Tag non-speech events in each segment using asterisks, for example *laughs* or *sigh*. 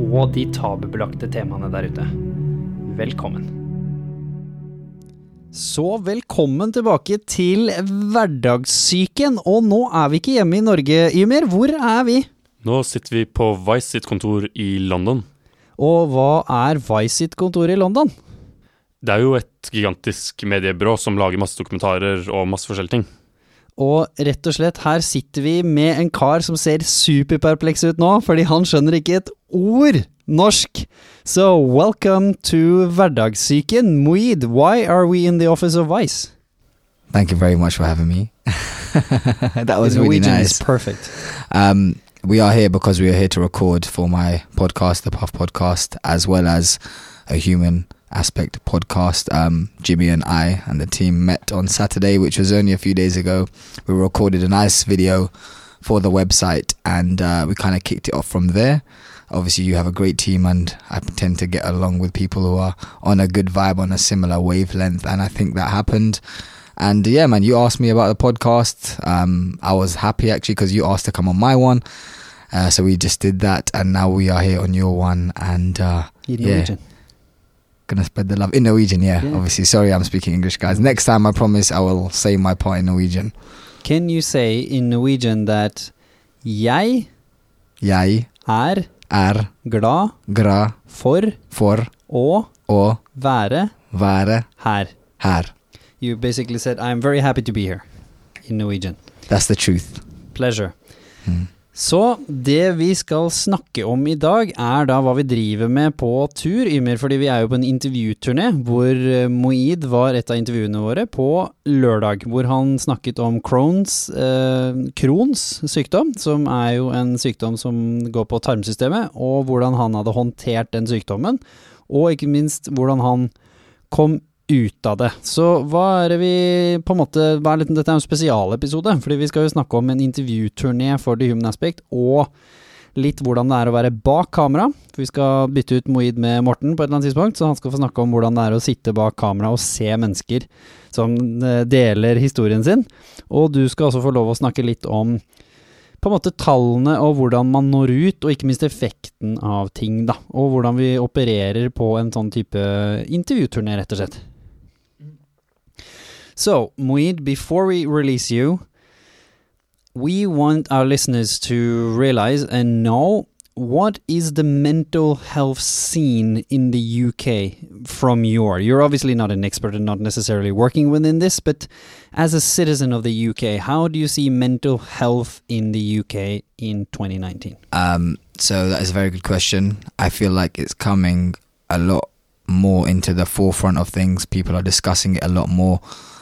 og de tabubelagte temaene der ute. Velkommen. Så velkommen tilbake til Hverdagssyken. Og nå er vi ikke hjemme i Norge, Ymir. Hvor er vi? Nå sitter vi på Vice sitt kontor i London. Og hva er Vice sitt kontor i London? Det er jo et gigantisk mediebyrå som lager masse dokumentarer og masse forskjellige ting. Og rett og slett, her sitter vi med en kar som ser superperpleks ut nå, fordi han skjønner ikke et ord norsk. So welcome to Hverdagssyken. Moid, why are we in the office of Vice? Thank you very much for having me. *laughs* that was really nice. perfect. Um, we are here because we are here to record for my podcast, the Puff Podcast, as well as a human aspect podcast. Um, Jimmy and I and the team met on Saturday, which was only a few days ago. We recorded a nice video for the website and uh, we kind of kicked it off from there. Obviously, you have a great team, and I tend to get along with people who are on a good vibe, on a similar wavelength, and I think that happened. And yeah, man, you asked me about the podcast. Um, I was happy actually because you asked to come on my one. Uh, so we just did that, and now we are here on your one, and uh, yeah. Gonna spread the love in Norwegian. Yeah, Yeah. obviously. Sorry, I'm speaking English, guys. Next time, I promise I will say my part in Norwegian. Can you say in Norwegian that jeg Jeg er er glad gra for for å å være være her? her. You basically said, I'm very happy to be here in Norwegian. That's the truth. Pleasure. Mm. Så det vi skal snakke om i dag, er da hva vi driver med på tur, Ymer. Fordi vi er jo på en intervjuturné hvor Moid var et av intervjuene våre på lørdag. Hvor han snakket om Crohns, eh, Crohns sykdom, som er jo en sykdom som går på tarmsystemet, og hvordan han hadde håndtert den sykdommen. Og ikke minst hvordan han kom ut av det. Så hva er det vi på en måte er litt, Dette er en spesialepisode, fordi vi skal jo snakke om en intervjuturné for The Human Aspect, og litt hvordan det er å være bak kamera. For vi skal bytte ut Moid med Morten på et eller annet tidspunkt, så han skal få snakke om hvordan det er å sitte bak kamera og se mennesker som eh, deler historien sin. Og du skal også få lov å snakke litt om på en måte tallene og hvordan man når ut, og ikke minst effekten av ting, da. Og hvordan vi opererer på en sånn type intervjuturné, rett og slett. So, Moeed, before we release you, we want our listeners to realize and know what is the mental health scene in the UK from your you're obviously not an expert and not necessarily working within this but as a citizen of the UK how do you see mental health in the UK in 2019 Um, so that is a very good question. I feel like it's coming a lot more into the forefront of things. People are discussing it a lot more,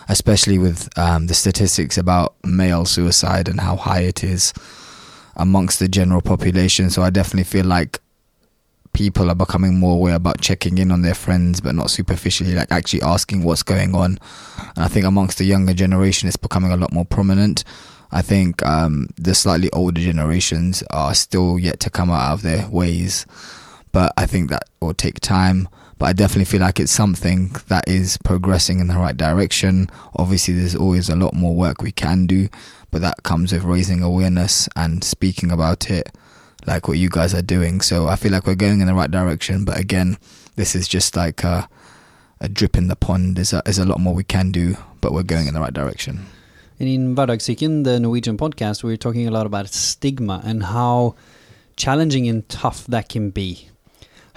especially with um, the statistics about male suicide and how high it is amongst the general population. So I definitely feel like people are becoming more aware about checking in on their friends, but not superficially, like actually asking what's going on. And I think amongst the younger generation, it's becoming a lot more prominent. I think um, the slightly older generations are still yet to come out of their ways, but I think that will take time. But I definitely feel like it's something that is progressing in the right direction. Obviously, there's always a lot more work we can do, but that comes with raising awareness and speaking about it, like what you guys are doing. So I feel like we're going in the right direction. But again, this is just like a, a drip in the pond. There's a, there's a lot more we can do, but we're going in the right direction. And in Hverdagssyken, the Norwegian podcast, we're talking a lot about stigma and how challenging and tough that can be.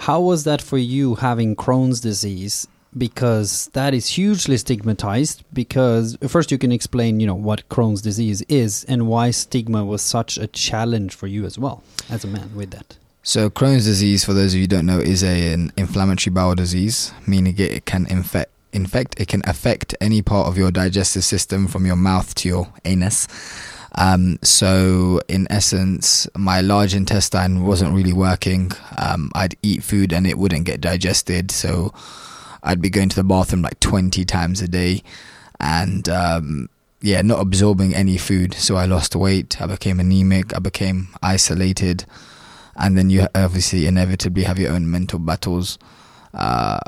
How was that for you having Crohn's disease? Because that is hugely stigmatized. Because first, you can explain, you know, what Crohn's disease is and why stigma was such a challenge for you as well as a man with that. So Crohn's disease, for those of you who don't know, is a, an inflammatory bowel disease, meaning it, can infect. Infect it can affect any part of your digestive system from your mouth to your anus. Um, so, in essence, my large intestine wasn't really working. Um, I'd eat food and it wouldn't get digested. So, I'd be going to the bathroom like 20 times a day and, um, yeah, not absorbing any food. So, I lost weight. I became anemic. I became isolated. And then you obviously inevitably have your own mental battles, uh,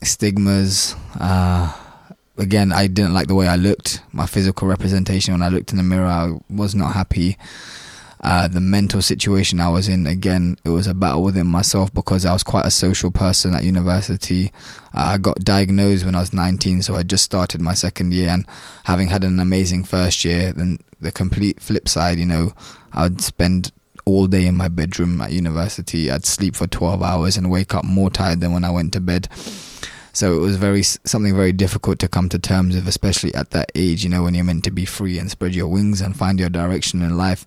stigmas. Uh, again, I didn't like the way I looked. My physical representation when I looked in the mirror, I was not happy. Uh, the mental situation I was in, again, it was a battle within myself because I was quite a social person at university. Uh, I got diagnosed when I was 19, so I just started my second year. And having had an amazing first year, then the complete flip side, you know, I'd spend all day in my bedroom at university. I'd sleep for 12 hours and wake up more tired than when I went to bed. So it was very something very difficult to come to terms with, especially at that age. You know, when you're meant to be free and spread your wings and find your direction in life.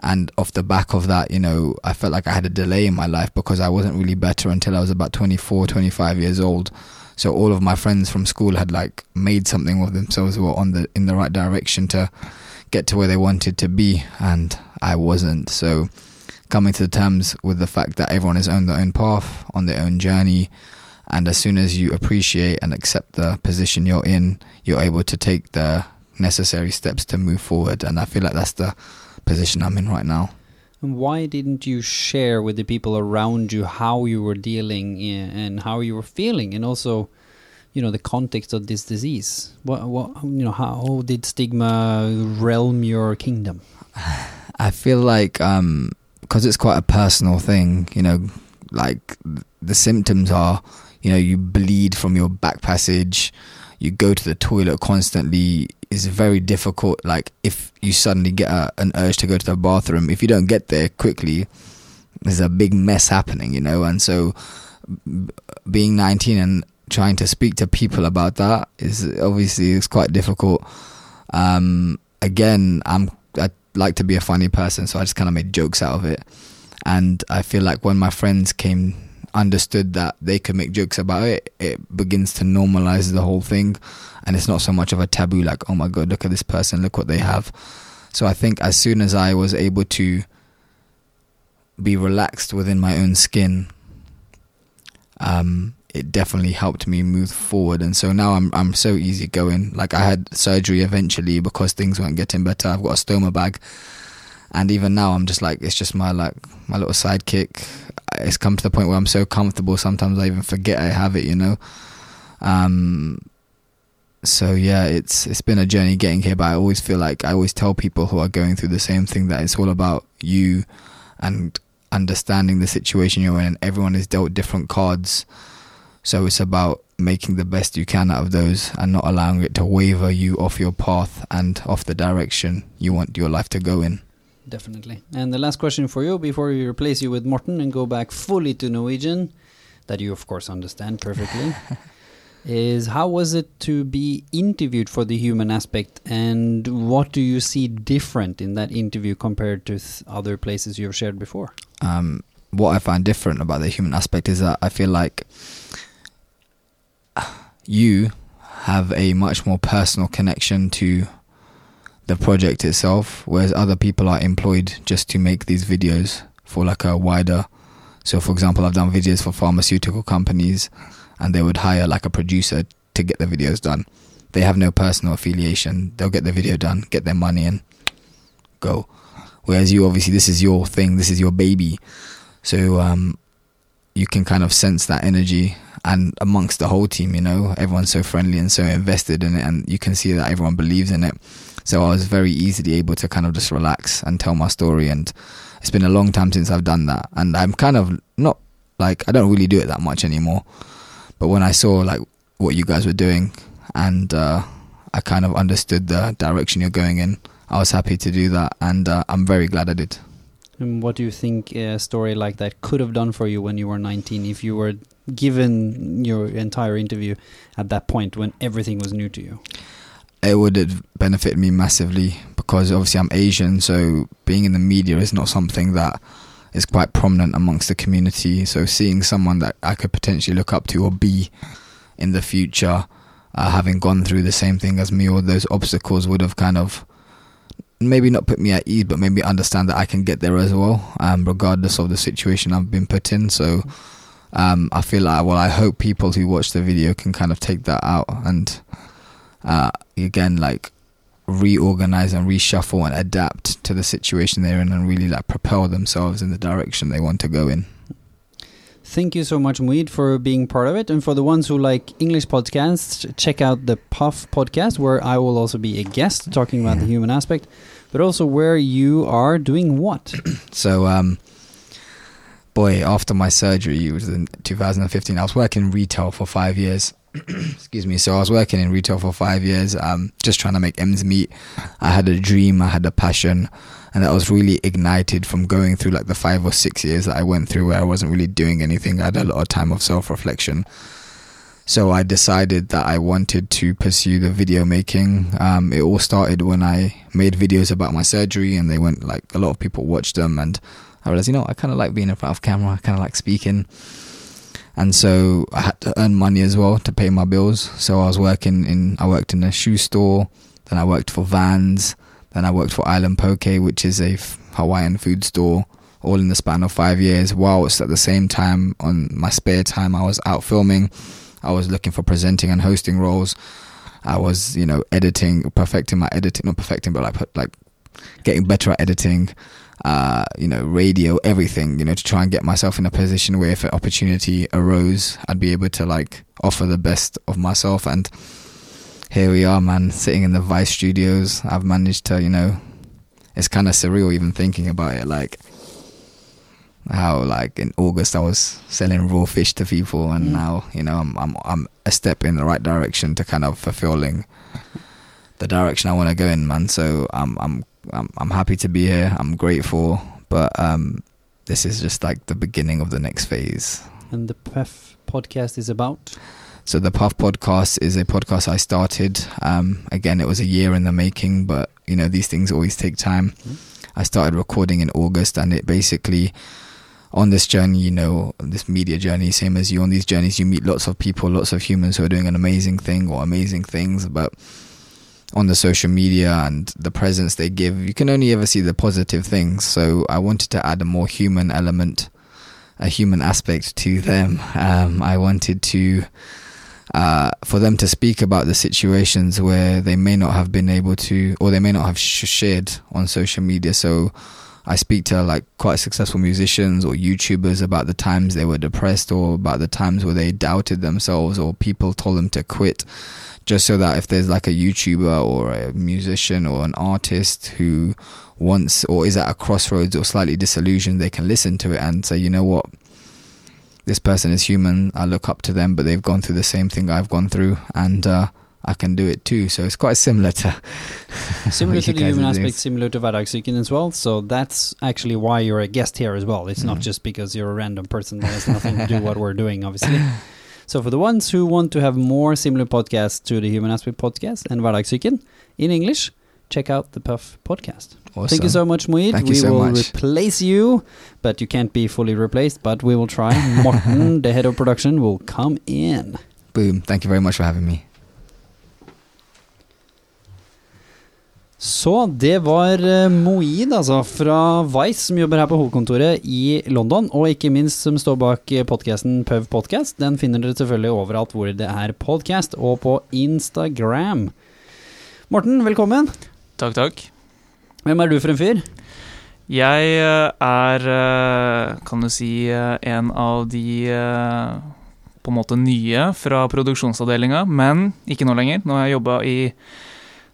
And off the back of that, you know, I felt like I had a delay in my life because I wasn't really better until I was about 24, 25 years old. So all of my friends from school had like made something of themselves, were on the in the right direction to get to where they wanted to be, and I wasn't. So coming to terms with the fact that everyone is on their own path, on their own journey, and as soon as you appreciate and accept the position you're in, you're able to take the necessary steps to move forward. And I feel like that's the position I'm in right now. And why didn't you share with the people around you how you were dealing and how you were feeling, and also, you know, the context of this disease? What, what, you know, how did stigma realm your kingdom? *sighs* I feel like um, because it's quite a personal thing, you know, like the symptoms are you know you bleed from your back passage you go to the toilet constantly it's very difficult like if you suddenly get a, an urge to go to the bathroom if you don't get there quickly there's a big mess happening you know and so being 19 and trying to speak to people about that is obviously it's quite difficult. Um, again i'm i like to be a funny person so i just kind of made jokes out of it. And i feel like when my friends came understood that they could make jokes about it, it begins to normalize the whole thing. And it's not so much of a taboo, like, oh my God, look at this person, look what they have. So I think as soon as I was able to be relaxed within my own skin, um, it definitely helped me move forward. And so now I'm I'm so easygoing. Like I had surgery eventually because things weren't getting better. I've got a stoma bag and even now I'm just like it's just my like my little sidekick. It's come to the point where I'm so comfortable sometimes I even forget I have it, you know. Um so yeah, it's it's been a journey getting here, but I always feel like I always tell people who are going through the same thing that it's all about you and understanding the situation you're in everyone is dealt different cards. So it's about making the best you can out of those and not allowing it to waver you off your path and off the direction you want your life to go in. Definitely. And the last question for you before we replace you with Morten and go back fully to Norwegian, that you of course understand perfectly, *laughs* is how was it to be interviewed for the human aspect and what do you see different in that interview compared to other places you've shared before? Um, what I find different about the human aspect is that I feel like you have a much more personal connection to the project itself, whereas other people are employed just to make these videos for like a wider. So, for example, I've done videos for pharmaceutical companies, and they would hire like a producer to get the videos done. They have no personal affiliation. They'll get the video done, get their money, and go. Whereas you, obviously, this is your thing. This is your baby. So um, you can kind of sense that energy and amongst the whole team, you know, everyone's so friendly and so invested in it, and you can see that everyone believes in it. So I was very easily able to kind of just relax and tell my story. And it's been a long time since I've done that. And I'm kind of not like, I don't really do it that much anymore. But when I saw like what you guys were doing and uh, I kind of understood the direction you're going in, I was happy to do that. And uh, I'm very glad I did. And what do you think a story like that could have done for you when you were 19 if you were given your entire interview at that point when everything was new to you? It would have benefited me massively because obviously I'm Asian, so being in the media is not something that is quite prominent amongst the community. So seeing someone that I could potentially look up to or be in the future, uh, having gone through the same thing as me, or those obstacles would have kind of maybe not put me at ease, but maybe understand that I can get there as well, um, regardless of the situation I've been put in. So um, I feel like, well, I hope people who watch the video can kind of take that out and uh, again, like reorganize and reshuffle and adapt to the situation they're in and really like propel themselves in the direction they want to go in. Thank you so much, Muid, for being part of it. And for the ones who like English podcasts, check out the Puff podcast, where I will also be a guest talking about the human aspect, but also where you are doing what. *clears throat* So, um, boy, after my surgery, it was in 2015, I was working retail for five years. *clears throat* Excuse me. So I was working in retail for five years, um, just trying to make ends meet. I had a dream, I had a passion, and that was really ignited from going through like the five or six years that I went through where I wasn't really doing anything. I had a lot of time of self reflection. So I decided that I wanted to pursue the video making. Um, it all started when I made videos about my surgery, and they went like a lot of people watched them, and I realized, you know, I kind of like being in front of camera. I kind of like speaking, and so I had to earn money as well to pay my bills. So I was working in, I worked in a shoe store, then I worked for Vans, then I worked for Island Poke, which is a Hawaiian food store. All in the span of five years, whilst at the same time, on my spare time, I was out filming. I was looking for presenting and hosting roles. I was, you know, editing, perfecting my editing, not perfecting, but like like getting better at editing. Uh, you know, radio, everything. You know, to try and get myself in a position where if an opportunity arose, I'd be able to like offer the best of myself. And here we are, man, sitting in the Vice Studios. I've managed to, you know, it's kind of surreal even thinking about it. Like how, like in August, I was selling raw fish to people, and now, you know, I'm I'm I'm a step in the right direction to kind of fulfilling the direction I want to go in, man. So I'm I'm I'm I'm happy to be here. I'm grateful, but um, this is just like the beginning of the next phase. And the Puff podcast is about. So the Puff podcast is a podcast I started. Um, again, it was a year in the making, but you know these things always take time. I started recording in August, and it basically on this journey, you know, this media journey, same as you on these journeys, you meet lots of people, lots of humans who are doing an amazing thing or amazing things, but on the social media and the presence they give, you can only ever see the positive things. So I wanted to add a more human element, a human aspect to them. Um, I wanted to, uh, for them to speak about the situations where they may not have been able to, or they may not have sh- shared on social media. So I speak to like quite successful musicians or YouTubers about the times they were depressed or about the times where they doubted themselves or people told them to quit. Just so that if there's like a YouTuber or a musician or an artist who wants or is at a crossroads or slightly disillusioned, they can listen to it and say, you know what, this person is human. I look up to them, but they've gone through the same thing I've gone through, and uh, I can do it too. So it's quite similar to *laughs* Similar to the human aspect, similar to Vardagsyken as well. So that's actually why you're a guest here as well. It's Mm. not just because you're a random person that has nothing to do with what we're doing, obviously. *laughs* So for the ones who want to have more similar podcasts to the Human Aspect podcast and Vardagsyken in English, check out the Puff podcast. Awesome. Thank you so much, Moeed. Thank you we so will much. replace you, but you can't be fully replaced, but we will try. *laughs* Morten, the head of production, will come in. Boom. Thank you very much for having me. Så det var Moid, altså, fra Vice, som jobber her på hovedkontoret i London, og ikke minst som står bak podkasten Pøv Podcast. Den finner dere selvfølgelig overalt hvor det er podcast, og på Instagram. Morten, velkommen. Takk, takk. Hvem er du for en fyr? Jeg eh, er, eh, kan du si, eh, en av de eh, på en måte nye fra produksjonsavdelinga, men ikke nå lenger. Nå har jeg jobba i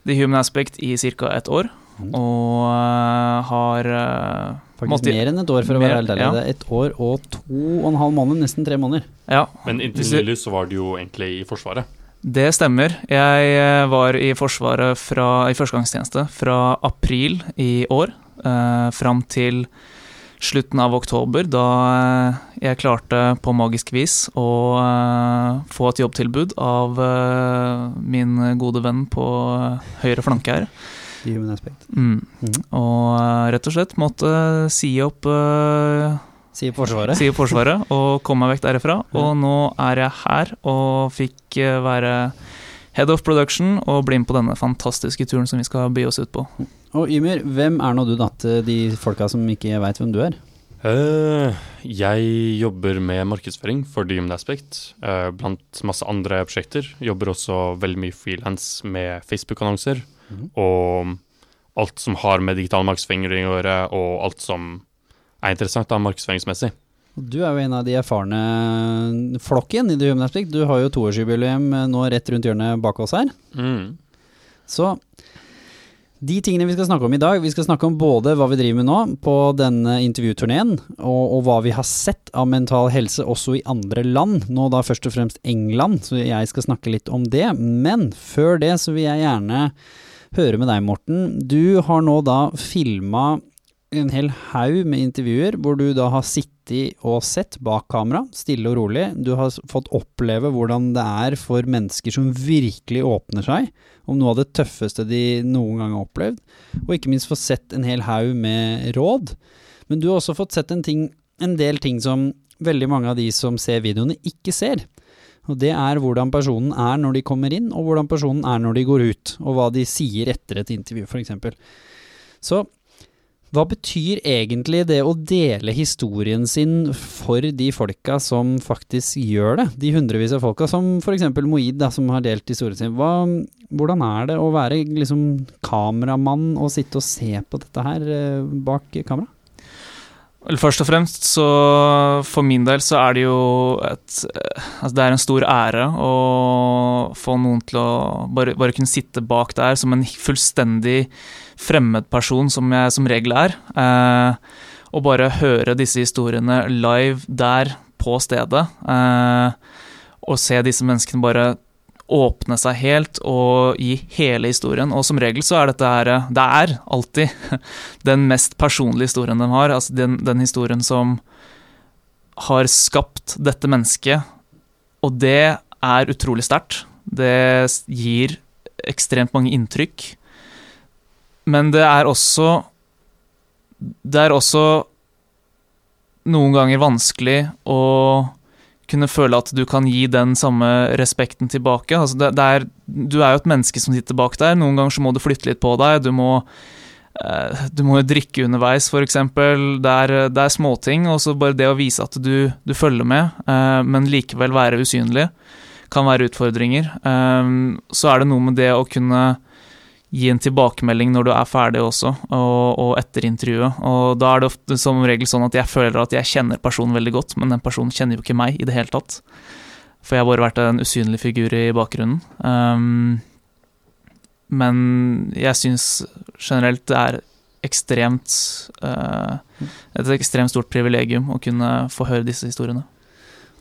The Human Aspect i ca. et år, og eh, har eh, Faktisk måtte- mer enn et år, for å være helt ærlig. ja. Det er ett år og to og en halv måned, nesten tre måneder. Ja, Men inntil nylig så var du jo egentlig i Forsvaret. Det stemmer. Jeg eh, var i Forsvaret fra, i førstegangstjeneste fra april i år eh, fram til slutten av oktober, da eh, jeg klarte på magisk vis å eh, få et jobbtilbud av eh, min gode venn på høyre flanke her. Human Aspect. Mm. Mhm. Og rett og slett måtte si opp Si opp Forsvaret. si opp Forsvaret og komme meg vekk derifra. *laughs* Og nå er jeg her og fikk være head of production og bli med på denne fantastiske turen som vi skal by oss ut på. Og Ymir, hvem er nå du da til de folka som ikke veit hvem du er? Uh, jeg jobber med markedsføring for The Human Aspect, uh, blant masse andre prosjekter. Jobber også veldig mye frilans med Facebook-annonser. Mhm. Og alt som har med digital markedsføring å gjøre, og alt som er interessant da, markedsføringsmessig. Du er jo en av de erfarne flokken i The Human Aspect. Du har jo toårsjubileum eh, nå rett rundt hjørnet bak oss her. Mm. Så de tingene vi skal snakke om i dag, vi skal snakke om både hva vi driver med nå på denne intervjuturneen, og, og hva vi har sett av mental helse også i andre land, nå da først og fremst England, så jeg skal snakke litt om det. Men før det så vil jeg gjerne høre med deg, Morten. Du har nå da filma en hel haug med intervjuer hvor du da har sittet og sett bak kamera, stille og rolig. Du har fått oppleve hvordan det er for mennesker som virkelig åpner seg om noe av det tøffeste de noen gang har opplevd, og ikke minst få sett en hel haug med råd. Men du har også fått sett en, ting, en del ting som veldig mange av de som ser videoene, ikke ser. Og det er hvordan personen er når de kommer inn, og hvordan personen er når de går ut, og hva de sier etter et intervju, f.eks. Så hva betyr egentlig det å dele historien sin for de folka som faktisk gjør det? De hundrevis av folka, som f.eks. Moid, da, som har delt historien sin. Hva, hvordan er det å være liksom kameramann og sitte og se på dette her eh, bak kamera? Først og fremst så for min del så er det jo et Altså det er en stor ære å få noen til å bare, bare kunne sitte bak der som en fullstendig fremmed person, som jeg som regel er. Eh, og bare høre disse historiene live der på stedet. Eh, og se disse menneskene bare åpne seg helt og gi hele historien. Og som regel så er dette her Det er alltid *laughs* den mest personlige historien de har. Altså den, den historien som har skapt dette mennesket. Og det er utrolig sterkt. Det gir ekstremt mange inntrykk. Men det er også Det er også noen ganger vanskelig å kunne føle at du kan gi den samme respekten tilbake. Altså det, det er, du er jo et menneske som sitter bak der. Noen ganger så må du flytte litt på deg. Du må, eh, du må jo drikke underveis, f.eks. Det, er- det er småting. Og så bare det å vise at du, du følger med, eh, men likevel være usynlig, kan være utfordringer. Eh, så er det noe med det å kunne gi en tilbakemelding når du er ferdig også, og, og etter intervjuet. Og da er det ofte som regel sånn at jeg føler at jeg kjenner personen veldig godt, men den personen kjenner jo ikke meg i det hele tatt. For jeg har bare vært en usynlig figur i bakgrunnen. Um, men jeg syns generelt det er ekstremt uh, Et ekstremt stort privilegium å kunne få høre disse historiene.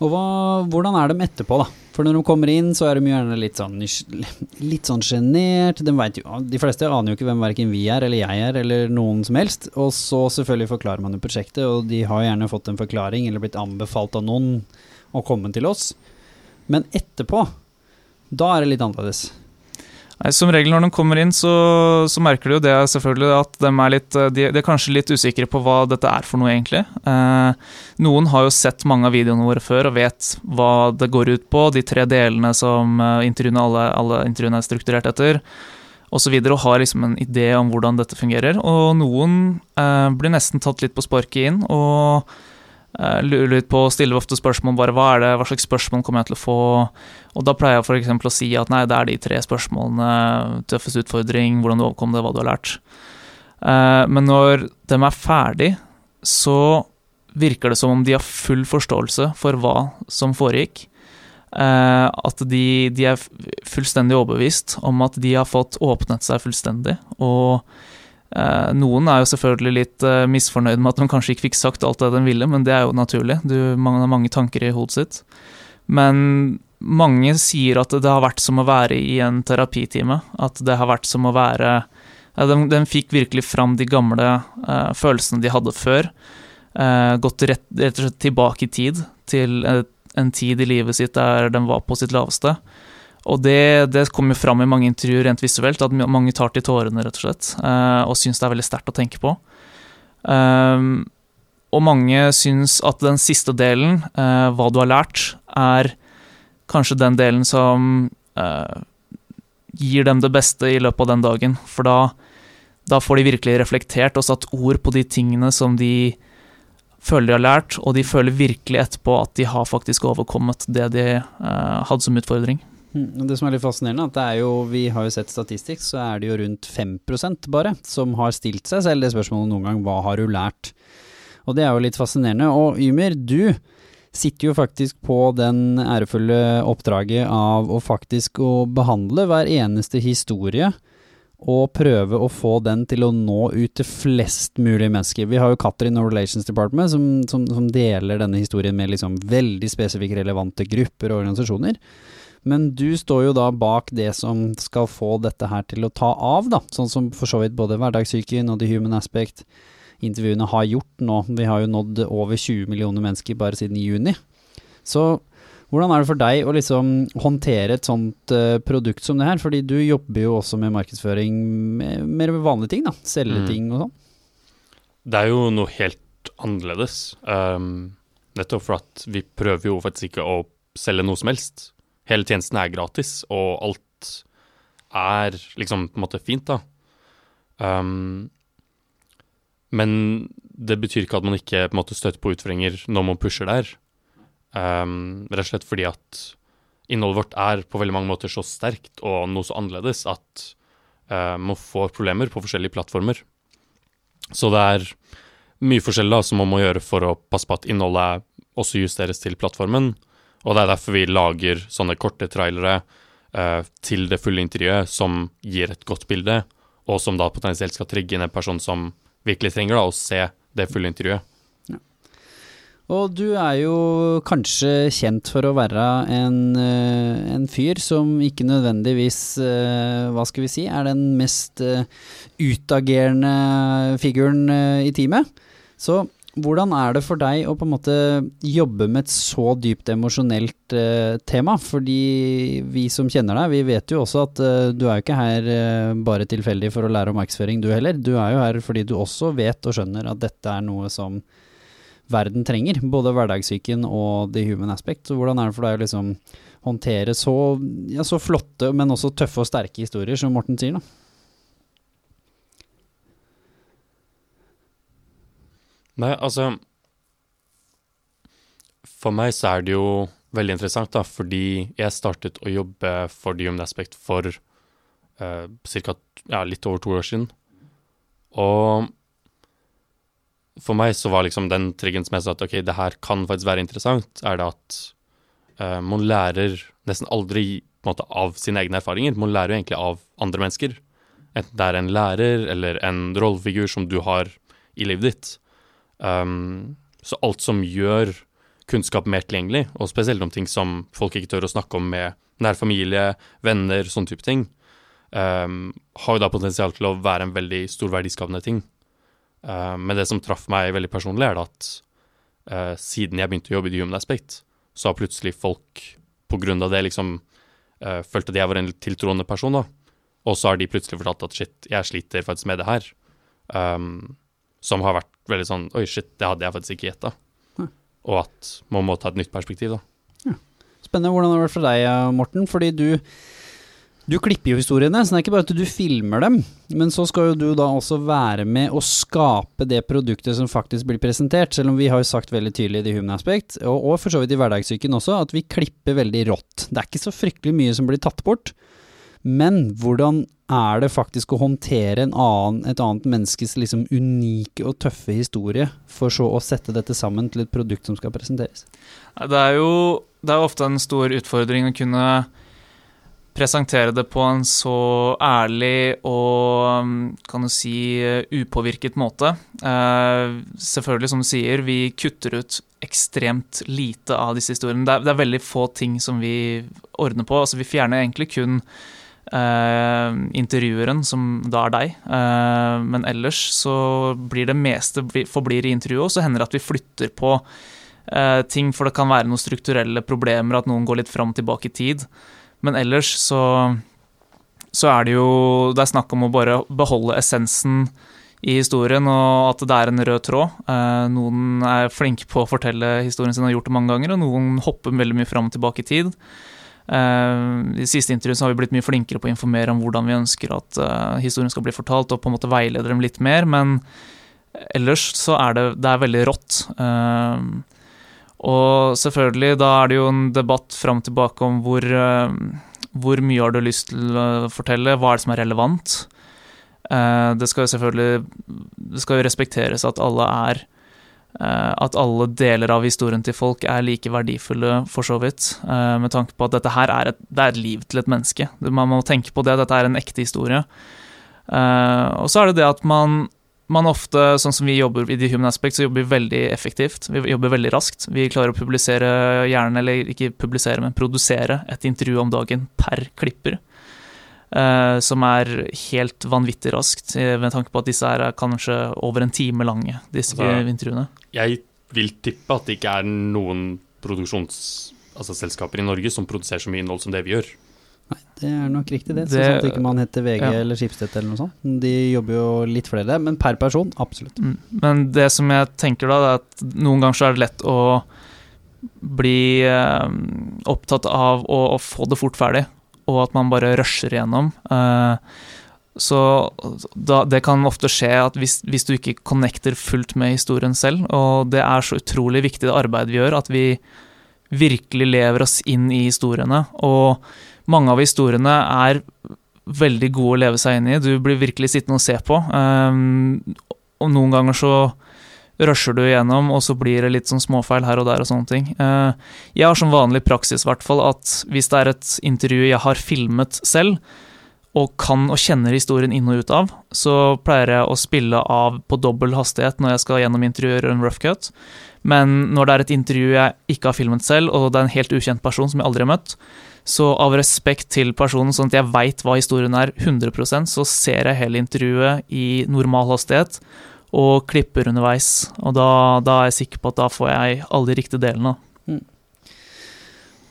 Og hva, hvordan er de etterpå, da? For når de kommer inn, så er de gjerne litt sånn litt sånn sjenert. De, de fleste aner jo ikke hvem verken vi er, eller jeg er, eller noen som helst. Og så selvfølgelig forklarer man jo prosjektet, og de har gjerne fått en forklaring, eller blitt anbefalt av noen å komme til oss. Men etterpå, da er det litt annerledes. Som regel når de kommer inn, så, så merker du jo det selvfølgelig at de er, litt, de, de er kanskje litt usikre på hva dette er for noe, egentlig. Eh, noen har jo sett mange av videoene våre før og vet hva det går ut på, de tre delene som eh, intervjuene, alle, alle intervjuene er strukturert etter, osv., og, og har liksom en idé om hvordan dette fungerer. Og noen eh, blir nesten tatt litt på sparket inn og eh, lurer litt på, stiller ofte spørsmål bare hva er det, hva slags spørsmål kommer jeg til å få, og da pleier jeg f.eks. å si at nei, det er de tre spørsmålene. Tøffest utfordring, hvordan du overkom det, hva du har lært. Eh, men når de er ferdig, så virker det som om de har full forståelse for hva som foregikk. Eh, at de, de er fullstendig overbevist om at de har fått åpnet seg fullstendig. Og eh, noen er jo selvfølgelig litt eh, misfornøyd med at de kanskje ikke fikk sagt alt det de ville, men det er jo naturlig. Du, man har mange tanker i hodet sitt. Men mange sier at det har vært som å være i en terapitime. At det har vært som å være de, de fikk virkelig fram de gamle eh, følelsene de hadde før. Eh, gått rett, rett og slett tilbake i tid, til en tid i livet sitt der de var på sitt laveste. Og det, det kommer fram i mange intervjuer rent visuelt, at mange tar til tårene, rett og slett. eh, og syns det er veldig sterkt å tenke på. Um, og mange syns at den siste delen, eh, hva du har lært, er kanskje den delen som eh, gir dem det beste i løpet av den dagen. For da, da får de virkelig reflektert og satt ord på de tingene som de føler de har lært, og de føler virkelig etterpå at de har faktisk overkommet det de hadde som utfordring. Mm, det som er litt fascinerende, at det er jo, vi har jo sett statistikk, så er det jo rundt 5% bare som har stilt seg selv det spørsmålet noen gang, hva har du lært? Og det er jo litt fascinerende. Og Ymir, du sitter jo faktisk på den ærefulle oppdraget av å faktisk å behandle hver eneste historie og prøve å få den til å nå ut til flest mulig mennesker. Vi har jo Katrin og Relations Department som, som, som deler denne historien med liksom veldig spesifikke relevante grupper og organisasjoner. Men du står jo da bak det som skal få dette her til å ta av, da. Sånn som for så vidt både Hverdagssyken og The Human Aspect intervjuene har gjort nå. Vi har jo nådd over 20 millioner mennesker bare siden juni. Så hvordan er det for deg å liksom håndtere et sånt uh, produkt som det her? Fordi du jobber jo også med markedsføring med mer vanlige ting, da. Selge mm. ting og sånn. Det er jo noe helt annerledes. Um, nettopp for at vi prøver jo faktisk ikke å selge noe som helst. Hele tjenesten er gratis, og alt er liksom på en måte fint, da. Um, men det betyr ikke at man ikke på en måte støter på utfordringer når man pusher der. Um, rett og slett fordi at innholdet vårt er på veldig mange måter så sterkt og noe så annerledes at uh, man får problemer på forskjellige plattformer. Så det er mye forskjellig da, som man må gjøre for å passe på at innholdet også justeres til plattformen. Og det er derfor vi lager sånne korte trailere eh, til det fulle intervjuet som gir et godt bilde, og som da potensielt skal trigge inn en person som virkelig trenger da, å se det fulle intervjuet. Og du er jo kanskje kjent for å være en, eh, en fyr som ikke nødvendigvis, eh, hva skal vi si, er den mest eh, utagerende figuren i teamet. Så hvordan er det for deg å på en måte jobbe med et så dypt emosjonelt tema? Fordi vi som kjenner deg, vi vet jo også at du er jo ikke her bare tilfeldig for å lære om markedsføring, du heller. Du er jo her fordi du også vet og skjønner at dette er noe som verden trenger. Både hverdagssyken og the human aspect. Så hvordan er det for deg å liksom håndtere så, ja, så flotte, men også tøffe og sterke historier, som Morten sier, da? Nei, altså For meg så er det jo veldig interessant, da, fordi jeg startet å jobbe for The Human Aspect for uh, cirka, Ja, litt over to år siden. Og for meg så var liksom den triggen som jeg sa at ok, det her kan faktisk være interessant, er det at uh, man lærer nesten aldri måte, av sine egne erfaringer. Man lærer jo egentlig av andre mennesker. Enten det er en lærer eller en rollefigur som du har i livet ditt. Um, så alt som gjør kunnskap mer tilgjengelig, og spesielt om ting som folk ikke tør å snakke om med nær familie, venner, sånn type ting, um, har jo da potensial til å være en veldig stor verdiskapende ting. Uh, men det som traff meg veldig personlig, er at uh, siden jeg begynte å jobbe i Human Aspect, så har plutselig folk på grunn av det liksom uh, følt at jeg var en tiltroende person, da. Og så har de plutselig fortalt at shit, jeg sliter faktisk med det her. Um, som har vært veldig sånn oi, shit, det hadde jeg faktisk ikke gjetta. Og at man må ta et nytt perspektiv, da. Ja. Spennende. Hvordan har det vært for deg, Morten? Fordi du du klipper jo historiene, så det er ikke bare at du filmer dem, men så skal jo du da også være med å skape det produktet som faktisk blir presentert, selv om vi har jo sagt veldig tydelig i The Human Aspect, og, og for så vidt i Hverdagssyken også, at vi klipper veldig rått. Det er ikke så fryktelig mye som blir tatt bort, men hvordan er det faktisk å håndtere annen, et annet menneskes liksom unike og tøffe historie, for så å sette dette sammen til et produkt som skal presenteres? Det er jo det er ofte en stor utfordring å kunne presentere det på en så ærlig og kan du si upåvirket måte. Eh, selvfølgelig, som du sier, vi kutter ut ekstremt lite av disse historiene. Det er, det er veldig få ting som vi ordner på. Altså, vi fjerner egentlig kun intervjueren, som da er deg. Eh, men ellers så blir det meste forblir i intervjuet, og så hender det at vi flytter på eh, ting, for det kan være noen strukturelle problemer, at noen går litt fram og tilbake i tid. Men ellers så, så er det jo Det er snakk om å bare beholde essensen i historien, og at det er en rød tråd. Eh, noen er flinke på å fortelle historien sin og har gjort det mange ganger, og noen hopper veldig mye fram og tilbake i tid. Eh, I siste intervju har vi blitt mye flinkere på å informere om hvordan vi ønsker at eh, historien skal bli fortalt, og på en måte veilede dem litt mer, men ellers så er det, det er veldig rått. Eh, og selvfølgelig, da er det jo en debatt fram og tilbake om hvor, hvor mye har du lyst til å fortelle, hva er det som er relevant. Det skal jo selvfølgelig Det skal jo respekteres at alle er At alle deler av historien til folk er like verdifulle, for så vidt. eh, Med tanke på at dette her er et, det er et liv til et menneske. Man må tenke på det, dette er en ekte historie. Eh, Og så er det det at man man ofte, sånn som vi jobber i The Human Aspect, så jobber vi veldig effektivt. Vi jobber veldig raskt. Vi klarer å publisere gjerne, eller ikke publisere, men produsere et intervju om dagen per klipper. Eh, som er helt vanvittig raskt, eh, med tanke på at disse er kanskje over en time lange, disse Altså, intervjuene. Jeg vil tippe at det ikke er noen produksjonsselskaper altså i Norge som produserer så mye innhold som det vi gjør. Nei, Det er nok riktig, det. Det- sånn at ikke man heter VG ja. eller Skipstedt eller noe sånt. De jobber jo litt flere, men per person, absolutt. Mm. Men det som jeg tenker da, er at noen ganger så er det lett å bli eh, opptatt av å, å få det fort ferdig, og at man bare rusher igjennom. Eh, så da, det kan ofte skje at hvis, hvis du ikke connecter fullt med historien selv, og det er så utrolig viktig det arbeidet vi gjør, at vi virkelig lever oss inn i historiene. Og mange av historiene er veldig gode å leve seg inn i. Du blir virkelig sittende og se på. Um, og noen ganger så rusher du igjennom, og så blir det litt sånn småfeil her og der og sånne ting. Uh, jeg har som vanlig praksis, i hvert fall, at hvis det er et intervju jeg har filmet selv, og kan og kjenner historien inn og ut av, så pleier jeg å spille av på dobbel hastighet når jeg skal gjennom intervjuer en rough cut. Men når det er et intervju jeg ikke har filmet selv, og det er en helt ukjent person som jeg aldri har møtt, så av respekt til personen, sånn at jeg veit hva historien er 100% så ser jeg hele intervjuet i normal hastighet og klipper underveis. Og da, da er jeg sikker på at da får jeg alle de riktige delene.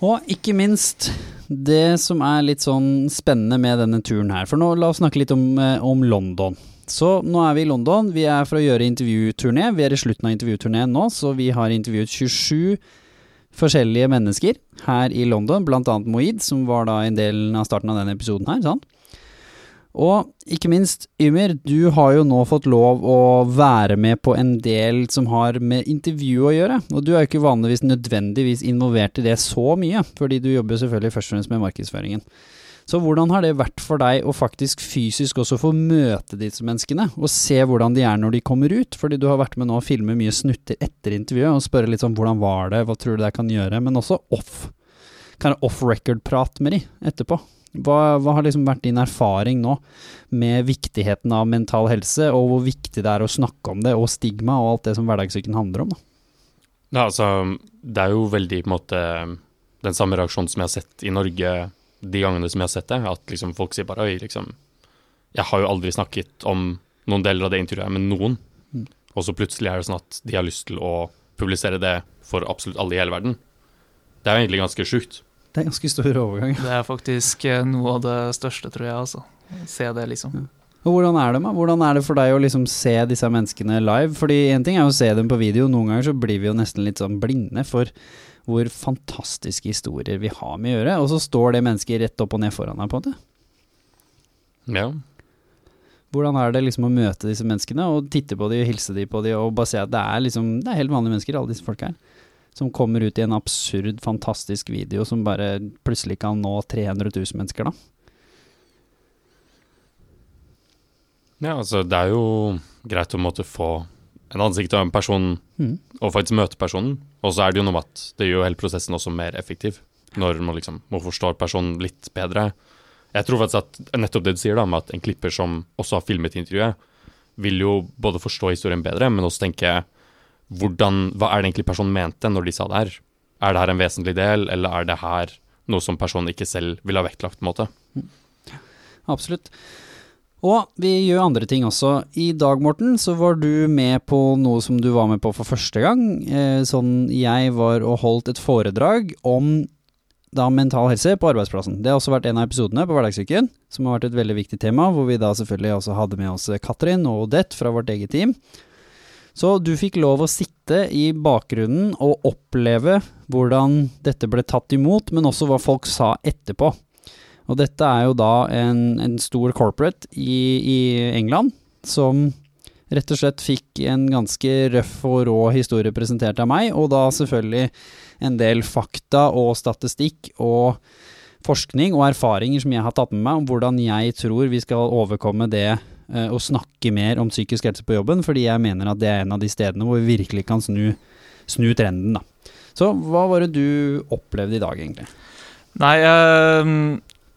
Og ikke minst det som er litt sånn spennende med denne turen her. For nå la oss snakke litt om, eh, om London. Så nå er vi i London. Vi er for å gjøre intervjuturné. Vi er i slutten av intervjuturneen nå, så vi har intervjuet 27 forskjellige mennesker her i London, blant annet Moid, som var da en del av starten av denne episoden her. sant? Og ikke minst, Ymir, du har jo nå fått lov å være med på en del som har med intervju å gjøre. Og du er jo ikke vanligvis nødvendigvis involvert i det så mye, fordi du jobber selvfølgelig først og fremst med markedsføringen. Så hvordan har det vært for deg å faktisk fysisk også få møte disse menneskene, og se hvordan de er når de kommer ut? Fordi du har vært med nå og filmer mye snutter etter intervjuet, og spørre litt sånn hvordan var det, hva tror du det kan gjøre, men også off. Kan off record-prat med de etterpå. Hva, hva har liksom vært din erfaring nå med viktigheten av mental helse, og hvor viktig det er å snakke om det, og stigma og alt det som hverdagssyken handler om? da? Ja, altså, det er jo veldig på en måte den samme reaksjonen som jeg har sett i Norge de gangene som jeg har sett det. At liksom folk sier bare oi, liksom Jeg har jo aldri snakket om noen deler av det intervjuet med noen. Mm. Og så plutselig er det sånn at de har lyst til å publisere det for absolutt alle i hele verden. Det er jo egentlig ganske sjukt. Det er ganske stor overgang. Det er faktisk eh, noe av det største, tror jeg, altså. Se det, liksom. Og hvordan er det, da? Hvordan er det for deg å liksom se disse menneskene live? Fordi en ting er jo å se dem på video, noen ganger så blir vi jo nesten litt sånn blinde for hvor fantastiske historier vi har med å gjøre, og så står det mennesket rett opp og ned foran deg, på en måte. Ja. Hvordan er det liksom å møte disse menneskene og titte på dem og hilse dem på dem og bare se at det er liksom Det er helt vanlige mennesker, alle disse folka her. Som kommer ut i en absurd, fantastisk video som bare plutselig kan nå 300 000 mennesker, da. ja, altså det er jo greit å måtte få en ansikt av en person Mm. og faktisk møte personen. Og så er det jo noe med at det gjør hele prosessen også mer effektiv, når man liksom må forstå personen litt bedre. Jeg tror faktisk at nettopp det du sier da, med at en klipper som også har filmet intervjuet, vil jo både forstå historien bedre, men også tenke hvordan, hva er det egentlig personen mente når de sa det her? Er det her en vesentlig del, eller er det her noe som personen ikke selv ville ha vektlagt? på en måte? Absolutt. Og vi gjør andre ting også. I dag, Morten, så var du med på noe som du var med på for første gang. Eh, sånn jeg var og holdt et foredrag om da mental helse på arbeidsplassen. Det har også vært en av episodene på Hverdagsuken, som har vært et veldig viktig tema, hvor vi da selvfølgelig også hadde med oss Katrin og Odette fra vårt eget team. Så du fikk lov å sitte i bakgrunnen og oppleve hvordan dette ble tatt imot, men også hva folk sa etterpå. Og dette er jo da en, en stor corporate i, i England som rett og slett fikk en ganske røff og rå historie presentert av meg, og da selvfølgelig en del fakta og statistikk og forskning og erfaringer som jeg har tatt med meg om hvordan jeg tror vi skal overkomme det eh, å snakke mer om psykisk helse på jobben, fordi jeg mener at det er en av de stedene hvor vi virkelig kan snu, snu trenden, da. Så hva var det du opplevde i dag, egentlig? Nei, eh,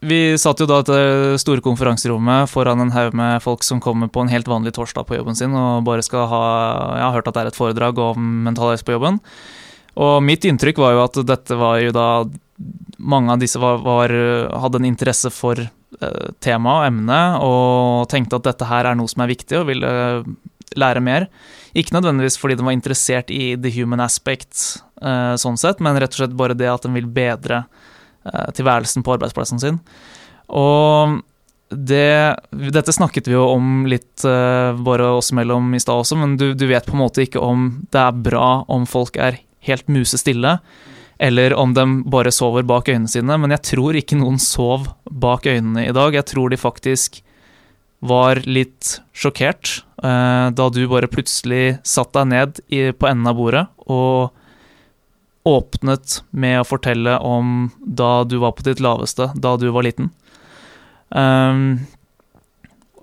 vi satt jo da i det store konferanserommet foran en haug med folk som kommer på en helt vanlig torsdag på jobben sin og bare skal ha Jeg har hørt at det er et foredrag om mental helse på jobben. Og mitt inntrykk var jo at dette var jo da Mange av disse var, var, hadde en interesse for eh, temaet og emnet, og tenkte at dette her er noe som er viktig, og ville lære mer. Ikke nødvendigvis fordi den var interessert i the human aspect, eh, sånn sett, men rett og slett bare det at den vil bedre eh, tilværelsen på arbeidsplassen sin. Og det, dette snakket vi jo om litt uh, bare oss imellom i stad også, men du, du, vet på en måte ikke om det er bra om folk er helt musestille, eller om de bare sover bak øynene sine. Men jeg tror ikke noen sov bak øynene i dag. Jeg tror de faktisk var litt sjokkert eh, da du bare plutselig satt deg ned i, på enden av bordet og åpnet med å fortelle om da du var på ditt laveste, da du var liten. Um,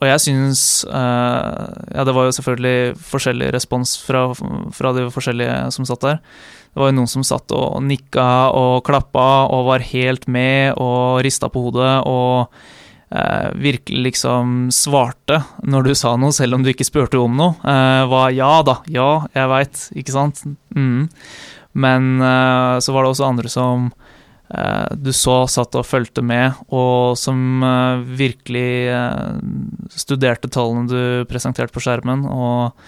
og jeg syns uh, Ja, det var jo selvfølgelig forskjellig respons fra, fra, de forskjellige som satt der. Det var jo noen som satt og nikka og klappa og var helt med og rista på hodet og uh, virkelig liksom svarte når du sa noe, selv om du ikke spurte om noe. Uh, var ja da, ja, jeg veit, ikke sant? Mm. Men så var det også andre som Eh, du så satt og fulgte med, og som eh, virkelig eh, studerte tallene du presenterte på skjermen. og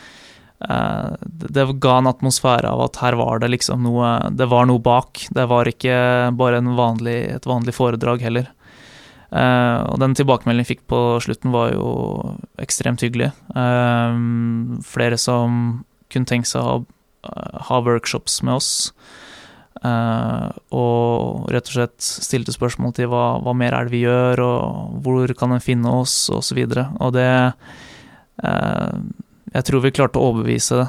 det ga en atmosfære av at her var det liksom noe Det var noe bak. Det var ikke bare vanlig, et vanlig foredrag heller. og den tilbakemeldingen jeg fikk på slutten, var jo ekstremt hyggelig. flere som kunne tenke seg å ha workshops med oss. Uh, og rett og slett stilte spørsmål til hva, hva, mer er det vi gjør, og hvor kan en finne oss. Og, så og det eh, Jeg tror vi klarte å overbevise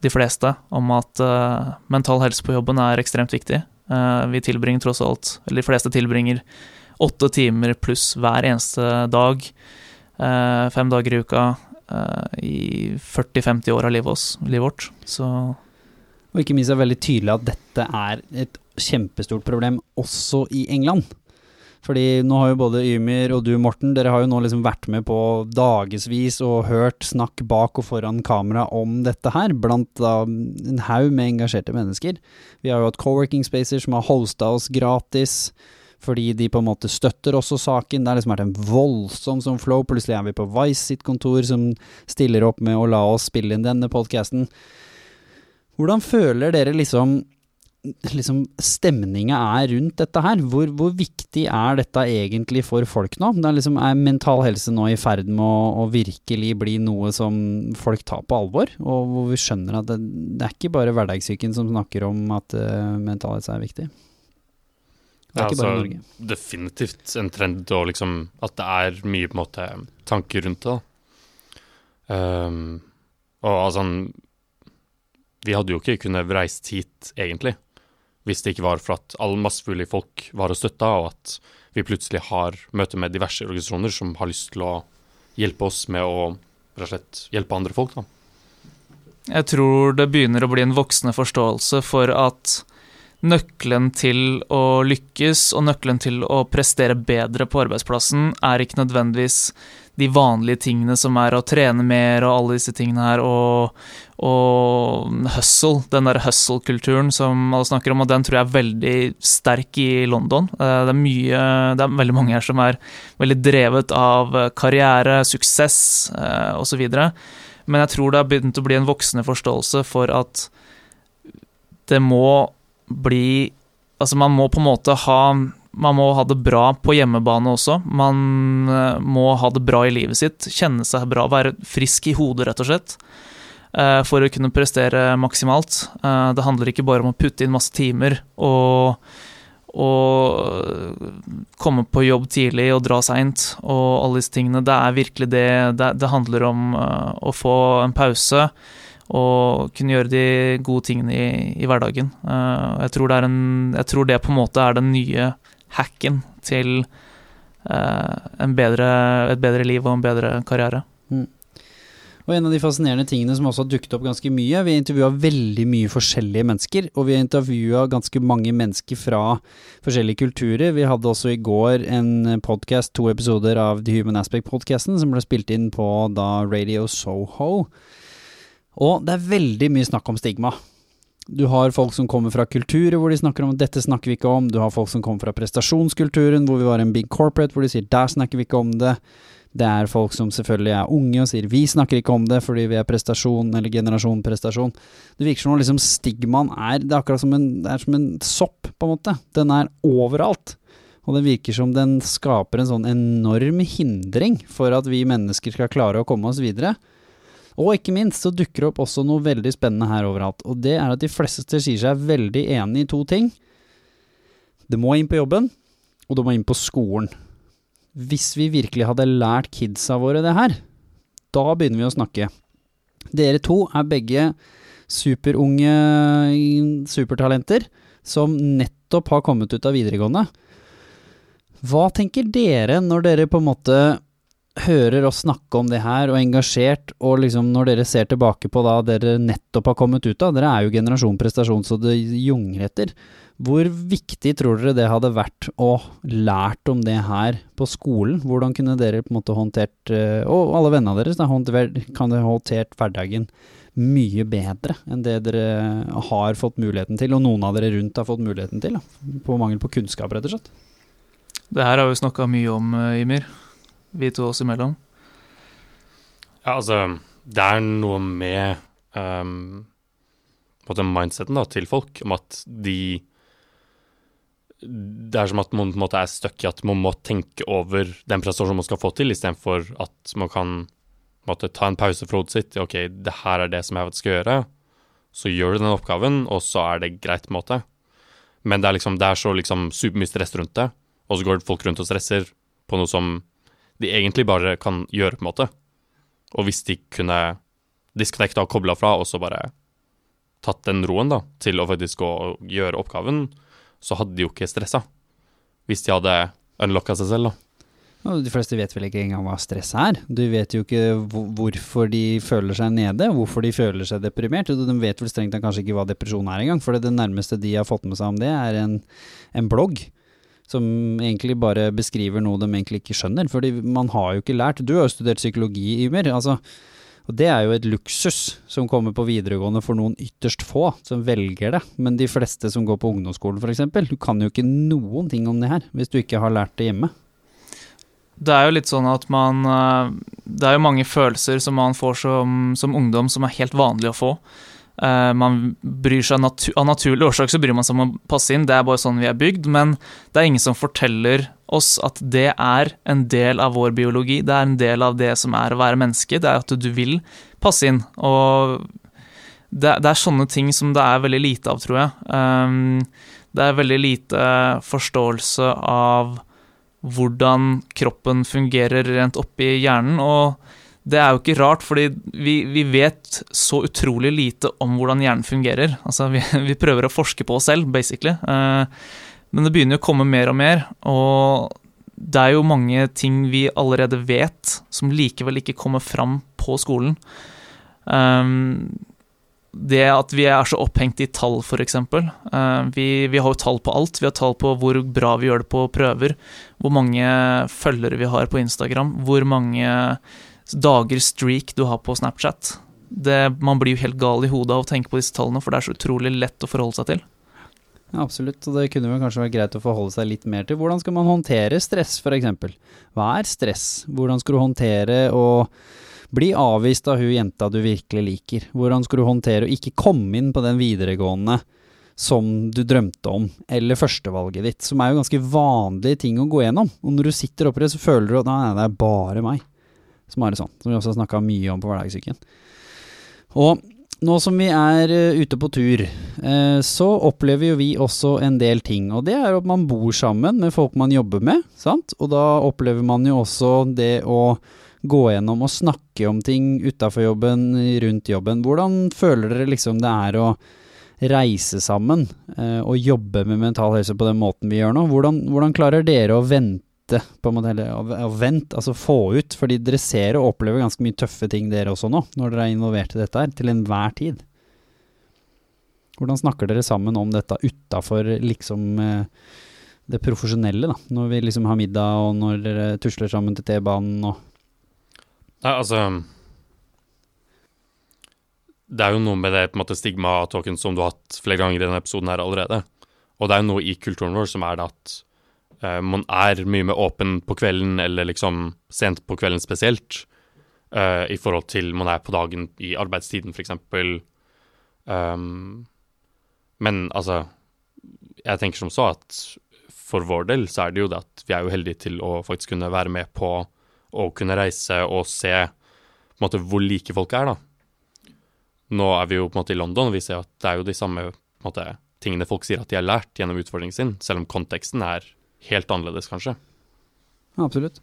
de fleste om at eh, mental helse på jobben er ekstremt viktig. vi tilbringer tross alt, eller de fleste tilbringer åtte timer pluss hver eneste dag, fem dager i uka, i 40-50 år av livet, livet vårt. Så og ikke minst er det veldig tydelig at dette er et kjempestort problem også i England. Fordi nå har jo både Ymir og du, Morten, dere har jo nå liksom vært med på dagevis og hørt snakk bak og foran kamera om dette her, blant da en haug med engasjerte mennesker. Vi har jo hatt co-working spacer som har hosta oss gratis fordi de på en måte støtter også saken. Det har liksom vært en voldsom sånn flow. Plutselig er vi på Vice sitt kontor som stiller opp med å la oss spille inn denne podkasten. Hvordan føler dere liksom liksom stemninga er rundt dette her. Hvor, hvor, viktig er dette egentlig for folk nå? Det er, liksom, er mental helse nå i ferd med å, å, virkelig bli noe som folk tar på alvor? Og hvor vi skjønner at det, det er ikke bare hverdagssyken som snakker om at uh, mental helse er viktig? Det er ja, ikke bare altså, Norge. Definitivt en trend og liksom at det er mye på en måte tanker rundt det. Um, og altså vi hadde jo ikke kunnet reist hit, egentlig, hvis det ikke var for at alle massefulle folk var og støtta, og at vi plutselig har møte med diverse organisasjoner som har lyst til å hjelpe oss med å slett hjelpe andre folk. da. Jeg tror det begynner å bli en voksende forståelse for at nøkkelen til å lykkes og nøkkelen til å prestere bedre på arbeidsplassen er ikke nødvendigvis de vanlige tingene som er å trene mer og alle disse tingene her, og, og hustle, den der hustle-kulturen som alle snakker om, og den tror jeg er veldig sterk i London. Eh, det er mye, det er veldig mange her som er veldig drevet av karriere, suksess eh, osv. Men jeg tror det har begynt å bli en voksende forståelse for at det må bli Altså, man må på en måte ha man må ha det bra på hjemmebane også. Man eh, må ha det bra i livet sitt, kjenne seg bra, være frisk i hodet, rett og slett. eh, for å kunne prestere maksimalt. Eh, det handler ikke bare om å putte inn masse timer og, og komme på jobb tidlig og dra seint og alle disse tingene. Det er virkelig det Det, handler om å få en pause og kunne gjøre de gode tingene i, i hverdagen. Uh, jeg, tror en, jeg tror det på en måte er den nye hacken til eh, bedre, et bedre liv og en bedre karriere. Og en av de fascinerende tingene som også har dukket opp ganske mye, vi har intervjua veldig mye forskjellige mennesker, og vi har intervjua ganske mange mennesker fra forskjellige kulturer. Vi hadde også i går en podkast, to episoder av The Human Aspect-podkasten, som ble spilt inn på da Radio Soho. Og det er veldig mye snakk om stigma. Du har folk som kommer fra kulturer hvor de snakker om 'dette snakker vi ikke om'. Du har folk som kommer fra prestasjonskulturen hvor vi var en big corporate hvor de sier 'der snakker vi ikke om det'. Det er folk som selvfølgelig er unge og sier 'vi snakker ikke om det fordi vi er prestasjon eller generasjon prestasjon'. Det virker som om liksom stigmaen er Det er akkurat som en, det er som en sopp, på en måte. Den er overalt. Og det virker som den skaper en sånn enorm hindring for at vi mennesker skal klare å komme oss videre. Og ikke minst så dukker det opp også noe veldig spennende her overalt, og det er at de fleste sier seg veldig enig i to ting. Det må inn på jobben, og det må inn på skolen. Hvis vi virkelig hadde lært kidsa våre det her, da begynner vi å snakke. Dere to er begge superunge supertalenter som nettopp har kommet ut av videregående. Hva tenker dere når dere på en måte hører oss snakke om det her og er engasjert, og liksom når dere ser tilbake på da dere nettopp har kommet ut av, dere er jo generasjon prestasjon så det junger etter, hvor viktig tror dere det hadde vært å lært om det her på skolen? Hvordan kunne dere på en måte håndtert, eh, og alle vennene deres, da, kan dere håndtert hverdagen mye bedre enn det dere har fått muligheten til, og noen av dere rundt har fått muligheten til, da, på mangel på kunnskap, rett og slett? Det her har vi snakka mye om, eh, Ymir vi to oss imellom? Ja, altså Det er noe med um, på den mindseten da, til folk om at de Det er som at man på en måte er stuck i at man må tenke over den prestasjonen man skal få til, istedenfor at man kan måtte, ta en pause fra hodet sitt. OK, det her er det som jeg skal gjøre. Så gjør du den oppgaven, og så er det greit, på en måte. Men det er, liksom, det er så liksom supermye stress rundt det, og så går folk rundt og stresser på noe som de egentlig bare kan gjøre, på en måte. Og hvis de kunne disconnecta og kobla fra, og så bare tatt den roen da, til å faktisk gjøre oppgaven, så hadde de jo ikke stressa. Hvis de hadde unlocka seg selv, da. De fleste vet vel ikke engang hva stress er. Du vet jo ikke hvorfor de føler seg nede, hvorfor de føler seg deprimert. De vet vel strengt tatt kanskje ikke hva depresjon er engang, for det nærmeste de har fått med seg om det, er en, en blogg som egentlig bare beskriver noe de egentlig ikke skjønner. Fordi man har jo ikke lært Du har jo studert psykologi, Ymer. Altså, og det er jo et luksus som kommer på videregående for noen ytterst få som velger det. Men de fleste som går på ungdomsskolen f.eks., du kan jo ikke noen ting om det her hvis du ikke har lært det hjemme. Det er jo litt sånn at man eh, Det er jo mange følelser som man får som, som ungdom som er helt vanlig å få. Uh, man bryr seg natu Av naturlig årsak så bryr man seg om å passe inn, det er bare sånn vi er bygd. Men det er ingen som forteller oss at det er en del av vår biologi. Det er en del av det som er å være menneske. Det er at du vil passe inn. Og det, det er sånne ting som det er veldig lite av, tror jeg. Um, det er veldig lite forståelse av hvordan kroppen fungerer rent oppi hjernen. og det er jo ikke rart, fordi vi, vi, vet så utrolig lite om hvordan hjernen fungerer. Altså, vi, *laughs* vi prøver å forske på oss selv, basically. Uh, men det begynner jo å komme mer og mer, og det er jo mange ting vi allerede vet, som likevel ikke kommer fram på skolen. Um, det at vi er så opphengt i tall, f.eks. Uh, vi, vi har jo tall på alt. Vi har tall på hvor bra vi gjør det på prøver, hvor mange følgere vi har på Instagram, hvor mange dager streak du har på Snapchat. Det, man blir jo helt gal i hodet av å tenke på disse tallene, for det er så utrolig lett å forholde seg til. Ja, absolutt, og det kunne vel kanskje vært greit å forholde seg litt mer til. Hvordan skal man håndtere stress, f.eks.? Hva er stress? Hvordan skal du håndtere å bli avvist av hun jenta du virkelig liker? Hvordan skal du håndtere å ikke komme inn på den videregående som du drømte om, eller førstevalget ditt, som er jo ganske vanlige ting å gå gjennom. Og når du sitter oppi det, så føler du at nei, det er bare meg som har det sånn, som vi også har snakka mye om på Hverdagssyken. Og nå som vi er eh, ute på tur, eh, så opplever jo vi også en del ting. Og det er at man bor sammen med folk man jobber med, sant. Og da opplever man jo også det å gå gjennom og snakke om ting utafor jobben, rundt jobben. Hvordan føler dere liksom det er å reise sammen eh, og jobbe med mental helse på den måten vi gjør nå? Hvordan, hvordan klarer dere å vente på en måte, eller å, vente, altså få ut? Fordi dere ser og opplever ganske mye tøffe ting dere også nå, når dere er involvert i dette her, til enhver tid. Hvordan snakker dere sammen om dette utafor liksom eh, det profesjonelle, da? Når vi liksom har middag, og når dere tusler sammen til T-banen og Nei, altså Det er jo noe med det på en måte stigma-talken som du har hatt flere ganger i denne episoden her allerede. Og det er jo noe i kulturen vår som er det at uh, man er mye mer åpen på kvelden, eller liksom sent på kvelden spesielt, uh, i forhold til man er på dagen i arbeidstiden, f.eks. Um, men altså Jeg tenker som så at for vår del så er det jo det at vi er jo heldige til å faktisk kunne være med på å kunne reise og se på en måte hvor like folk er, da. Nå er vi jo på en måte i London, og vi ser at det er jo de samme på en måte, tingene folk sier at de har lært gjennom utfordringen sin, selv om konteksten er helt annerledes, kanskje. Absolutt.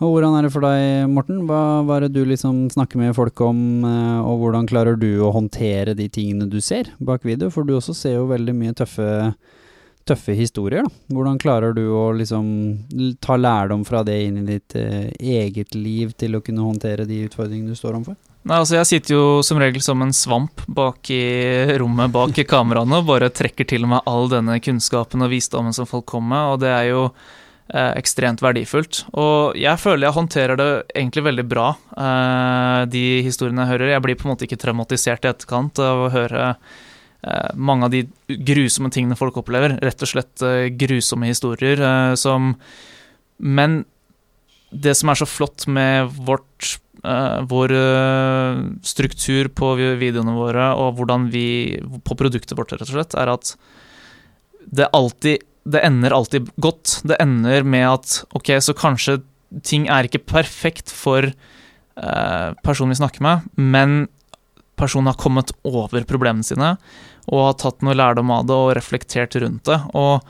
Og hvordan er det for deg, Morten? Hva, hva er det du liksom snakker med folk om, eh, og hvordan klarer du å håndtere de tingene du ser bak video? For du også ser jo veldig mye tøffe, tøffe historier, da. Hvordan klarer du å liksom ta lærdom fra det inn i ditt eh, eget liv til å kunne håndtere de utfordringene du står overfor? Nei, altså Jeg sitter jo som regel som en svamp bak i rommet bak i kameraene og bare trekker til meg all denne kunnskapen og visdommen som folk kommer med, og det er jo eh, ekstremt verdifullt. Og jeg føler jeg håndterer det egentlig veldig bra, eh, de historiene jeg hører. Jeg blir på en måte ikke traumatisert i etterkant av å høre eh, mange av de grusomme tingene folk opplever. Rett og slett eh, grusomme historier eh, som Men det som er så flott med vårt vår eh, struktur på videoene våre og hvordan vi På produktet vårt, rett og slett, er at det alltid Det ender alltid godt. Det ender med at ok, så kanskje ting er ikke perfekt for eh, personen vi snakker med, men personen har kommet over problemene sine og har tatt noe lærdom av det og reflektert rundt det. Og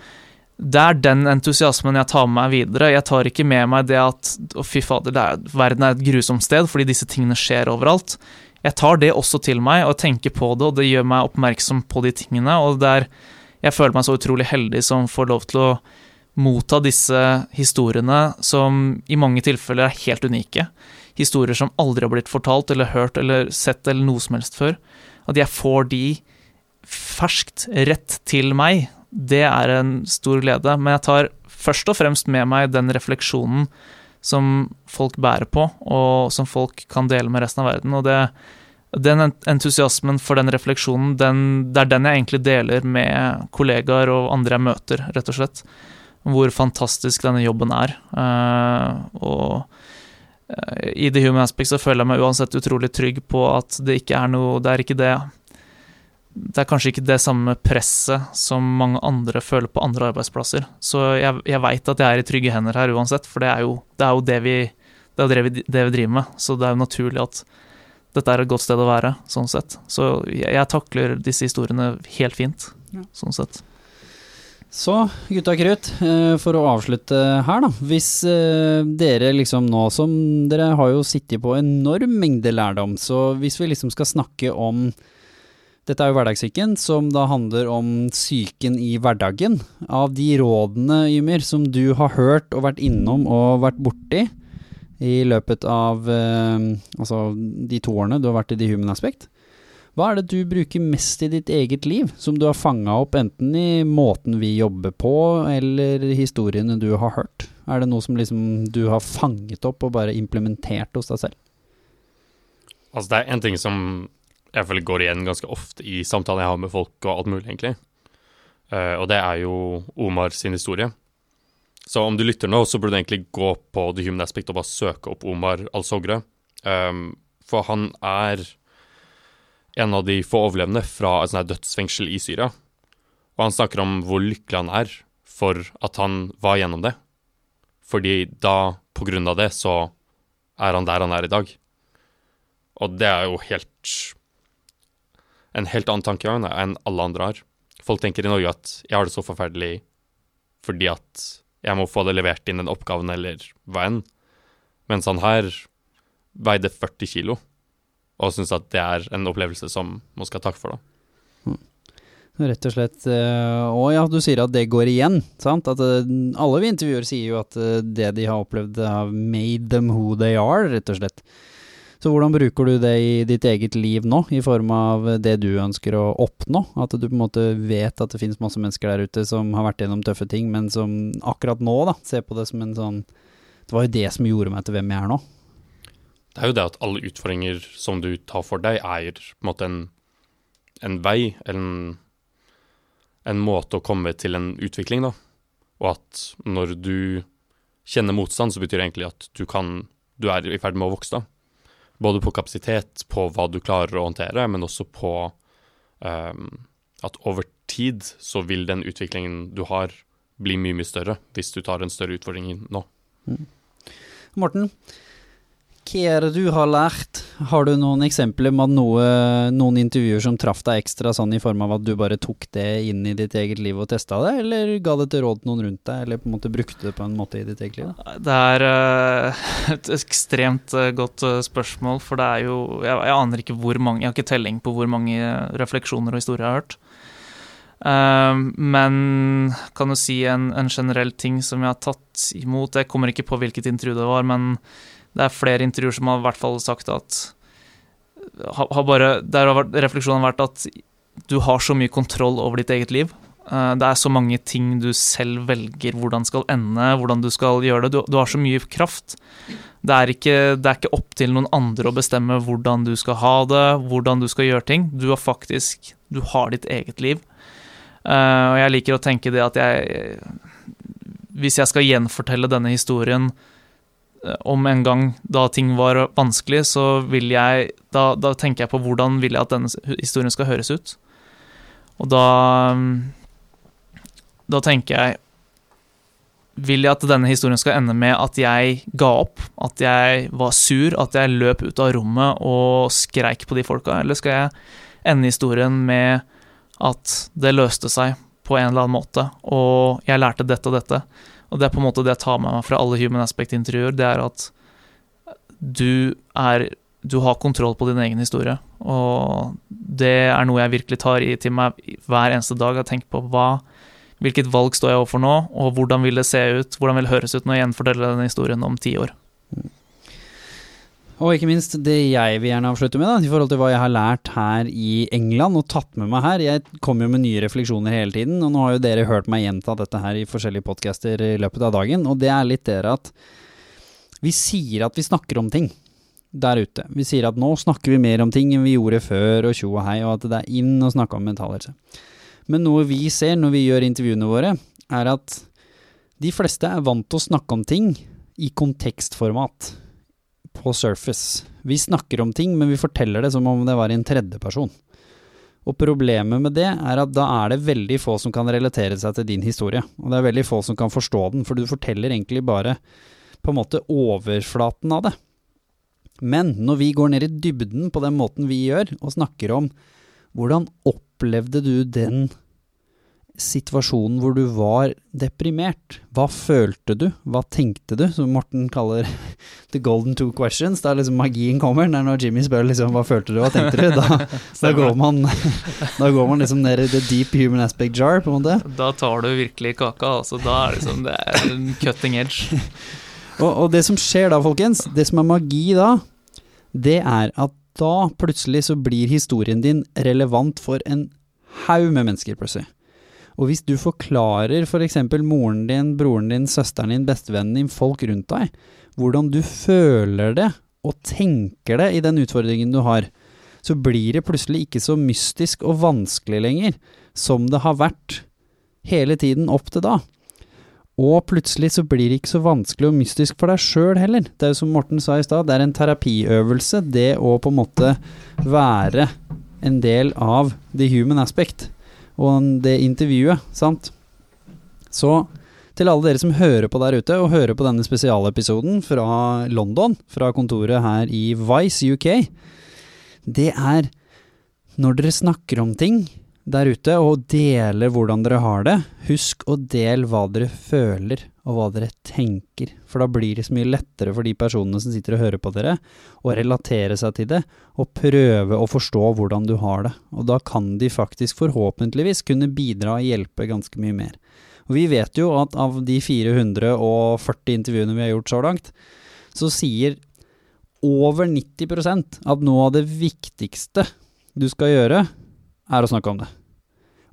det er den entusiasmen jeg tar med meg videre. Jeg tar ikke med meg det at å fy fader, er, verden er et grusomt sted fordi disse tingene skjer overalt. Jeg tar det også til meg og tenker på det, og det gjør meg oppmerksom på de tingene. Og det er, jeg føler meg så utrolig heldig som får lov til å motta disse historiene, som i mange tilfeller er helt unike. Historier som aldri har blitt fortalt eller hørt eller sett eller noe som helst før. At jeg får de ferskt rett til meg, det er en stor glede. Men jeg tar først og fremst med meg den refleksjonen som folk bærer på, og som folk kan dele med resten av verden. Og det, den entusiasmen for den refleksjonen, den, det er den jeg egentlig deler med kollegaer og andre jeg møter, rett og slett. Hvor fantastisk denne jobben er. Eh, og eh, i The Human Aspect så føler jeg meg uansett utrolig trygg på at det ikke er noe Det er ikke det det er kanskje ikke det samme presset som mange andre føler på andre arbeidsplasser. Så jeg, jeg veit at jeg er i trygge hender her uansett, for det er jo det, er jo det, vi, det, er det, vi, det vi driver med. Så det er jo naturlig at dette er et godt sted å være, sånn sett. Så jeg, jeg takler disse historiene helt fint, sånn sett. Så gutta krutt, eh, for å avslutte her da. Hvis eh, dere liksom nå som Dere har jo sittet på enorm mengde lærdom, så hvis vi liksom skal snakke om dette er jo hverdagssyken, som da handler om psyken i hverdagen. Av de rådene, Ymir, som du har hørt og vært innom og vært borti i løpet av eh, altså de to årene du har vært i The Human Aspect, hva er det du bruker mest i ditt eget liv, som du har fanga opp enten i måten vi jobber på, eller historiene du har hørt? Er det noe som liksom du har fanget opp og bare implementert hos deg selv? Altså, det er en ting som jeg føler går igjen ganske ofte i samtaler jeg har med folk og alt mulig, egentlig. Uh, og det er jo Omar sin historie. Så om du lytter nå, så burde du egentlig gå på The Human Aspect og bare søke opp Omar al-Sogre. Um, for han er en av de få overlevende fra et sånt dødsfengsel i Syria. Og han snakker om hvor lykkelig han er for at han var gjennom det. Fordi da, på grunn av det, så er han der han er i dag. Og det er jo helt en helt annen tankegang enn alle andre har. Folk tenker i Norge at jeg har det så forferdelig fordi at jeg må få det levert inn den oppgaven eller hva enn. Mens han her veide 40 kilo og syns at det er en opplevelse som man skal ha takk for. da. Rett og slett. eh, Og ja, du sier at det går igjen, sant? At eh, alle vi intervjuer sier jo at eh, det de har opplevd har made them who they are, rett og slett. Så hvordan bruker du det i ditt eget liv nå, i form av det du ønsker å oppnå? At du på en måte vet at det finnes masse mennesker der ute som har vært gjennom tøffe ting, men som akkurat nå da, ser på det som en sånn Det var jo det som gjorde meg til hvem jeg er nå. Det er jo det at alle utfordringer som du tar for deg, er på en måte en, en vei, eller en, en måte å komme til en utvikling, da. Og at når du kjenner motstand, så betyr det egentlig at du kan Du er i ferd med å vokse, da. Både på kapasitet, på hva du klarer å håndtere, men også på um, at over tid så vil den utviklingen du har, bli mye, mye større hvis du tar en større utfordring nå. Morten, hva er det du har lært? Har du noen eksempler med noe, noen intervjuer som traff deg ekstra, sånn i form av at du bare tok det inn i ditt eget liv og testa det, eller ga det til råd til noen rundt deg, eller på en måte brukte det på en måte i ditt eget liv? Da? Det er uh, *laughs* et ekstremt eh, godt eh, spørsmål, for det er jo jeg, jeg aner ikke hvor mange Jeg har ikke telling på hvor mange refleksjoner og historier jeg har hørt. Uh, men kan du si en, en generell ting som jeg har tatt imot Jeg kommer ikke på hvilket intervju det var, men det er flere intervjuer som har i hvert fall sagt at har, bare, Der har refleksjonen vært at du har så mye kontroll over ditt eget liv. Eh, Det er så mange ting du selv velger hvordan skal ende, hvordan du skal gjøre det. Du, du har så mye kraft. Det er, ikke, det er ikke opp til noen andre å bestemme hvordan du skal ha det, hvordan du skal gjøre ting. Du har faktisk Du har ditt eget liv. Eh, og jeg liker å tenke det at jeg Hvis jeg skal gjenfortelle denne historien om en gang da ting var vanskelig, så vil jeg Da, da tenker jeg på hvordan vil jeg at denne historien skal høres ut. Og da Da tenker jeg Vil jeg at denne historien skal ende med at jeg ga opp? At jeg var sur? At jeg løp ut av rommet og skreik på de folka? Eller skal jeg ende historien med at det løste seg på en eller annen måte, og jeg lærte dette og dette? Og det er på en måte det jeg tar med meg fra alle Human Aspect-intervjuer, det er at du er du har kontroll på din egen historie, og det er noe jeg virkelig tar i til meg hver eneste dag. Jeg tenker på hva, hvilket valg står jeg overfor nå, og hvordan vil det se ut, hvordan vil det høres ut når jeg gjenforteller denne historien om ti år. Og ikke minst det jeg vil gjerne avslutte med, da, i forhold til hva jeg har lært her i England og tatt med meg her. Jeg kommer jo med nye refleksjoner hele tiden, og nå har jo dere hørt meg gjenta dette her i forskjellige podcaster i løpet av dagen, og det er litt dere at vi sier at vi snakker om ting der ute. Vi sier at nå snakker vi mer om ting enn vi gjorde før, og tjo og hei, og at det er inn å snakke om mental helse. Men noe vi ser når vi gjør intervjuene våre, er at de fleste er vant til å snakke om ting i kontekstformat på Surface. Vi snakker om ting, men vi forteller det som om det var en tredjeperson. Og problemet med det er at da er det veldig få som kan relatere seg til din historie. Og det er veldig få som kan forstå den, for du forteller egentlig bare på en måte overflaten av det. Men når vi går ned i dybden på den måten vi gjør, og snakker om hvordan opplevde du den situasjonen hvor du var deprimert? Hva følte du? Hva tenkte du? Som Morten kaller *laughs* the golden two questions. Da liksom magien kommer. Det er når Jimmy spør liksom hva følte du, hva tenkte du? Da, *laughs* da, går, man, *laughs* da går man liksom ned i the deep human aspect jar, på en måte. Da tar du virkelig kaka, altså. Da er det liksom det er en cutting edge. Og, og det som skjer da, folkens, det som er magi da, det er at da plutselig så blir historien din relevant for en haug med mennesker, plutselig. Og hvis du forklarer f.eks. For moren din, broren din, søsteren din, bestevennen din, folk rundt deg, hvordan du føler det og tenker det i den utfordringen du har, så blir det plutselig ikke så mystisk og vanskelig lenger som det har vært hele tiden opp til da. Og plutselig så blir det ikke så vanskelig og mystisk for deg sjøl heller. Det er jo som Morten sa i stad, det er en terapiøvelse, det å på en måte være en del av the human aspect og det intervjuet, sant. Så til alle dere som hører på der ute, og hører på denne spesialepisoden fra London, fra kontoret her i Vice UK, det er når dere snakker om ting der ute, og deler hvordan dere har det, husk å dele hva dere føler og hva dere tenker, for da blir det så mye lettere for de personene som sitter og hører på dere, å relatere seg til det, og prøve å forstå hvordan du har det. Og da kan de faktisk forhåpentligvis kunne bidra og hjelpe ganske mye mer. Og vi vet jo at av de 440 intervjuene vi har gjort så langt, så sier over 90% at noe av det viktigste du skal gjøre, er å snakke om det.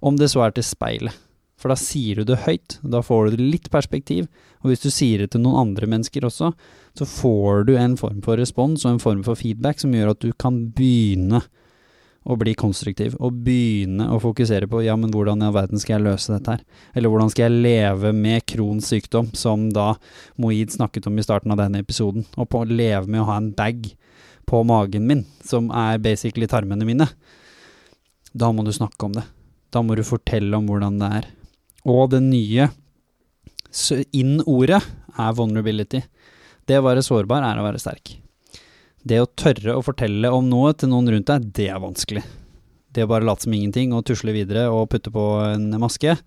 Om det så er til speilet. For da sier du det høyt, da får du litt perspektiv. Og hvis du sier det til noen andre mennesker også, så får du en form for respons og en form for feedback som gjør at du kan begynne å bli konstruktiv, og begynne å fokusere på ja, men hvordan i all verden skal jeg løse dette her? Eller hvordan skal jeg leve med Crohns sykdom, som da Moid snakket om i starten av denne episoden, og på å leve med å ha en bag på magen min, som er basically tarmene mine. Da må du snakke om det. Da må du fortelle om hvordan det er. Og det nye inn-ordet er vulnerability. Det å være sårbar er å være sterk. Det å tørre å fortelle om noe til noen rundt deg, det er vanskelig. Det å bare late som ingenting og tusle videre og putte på en maske,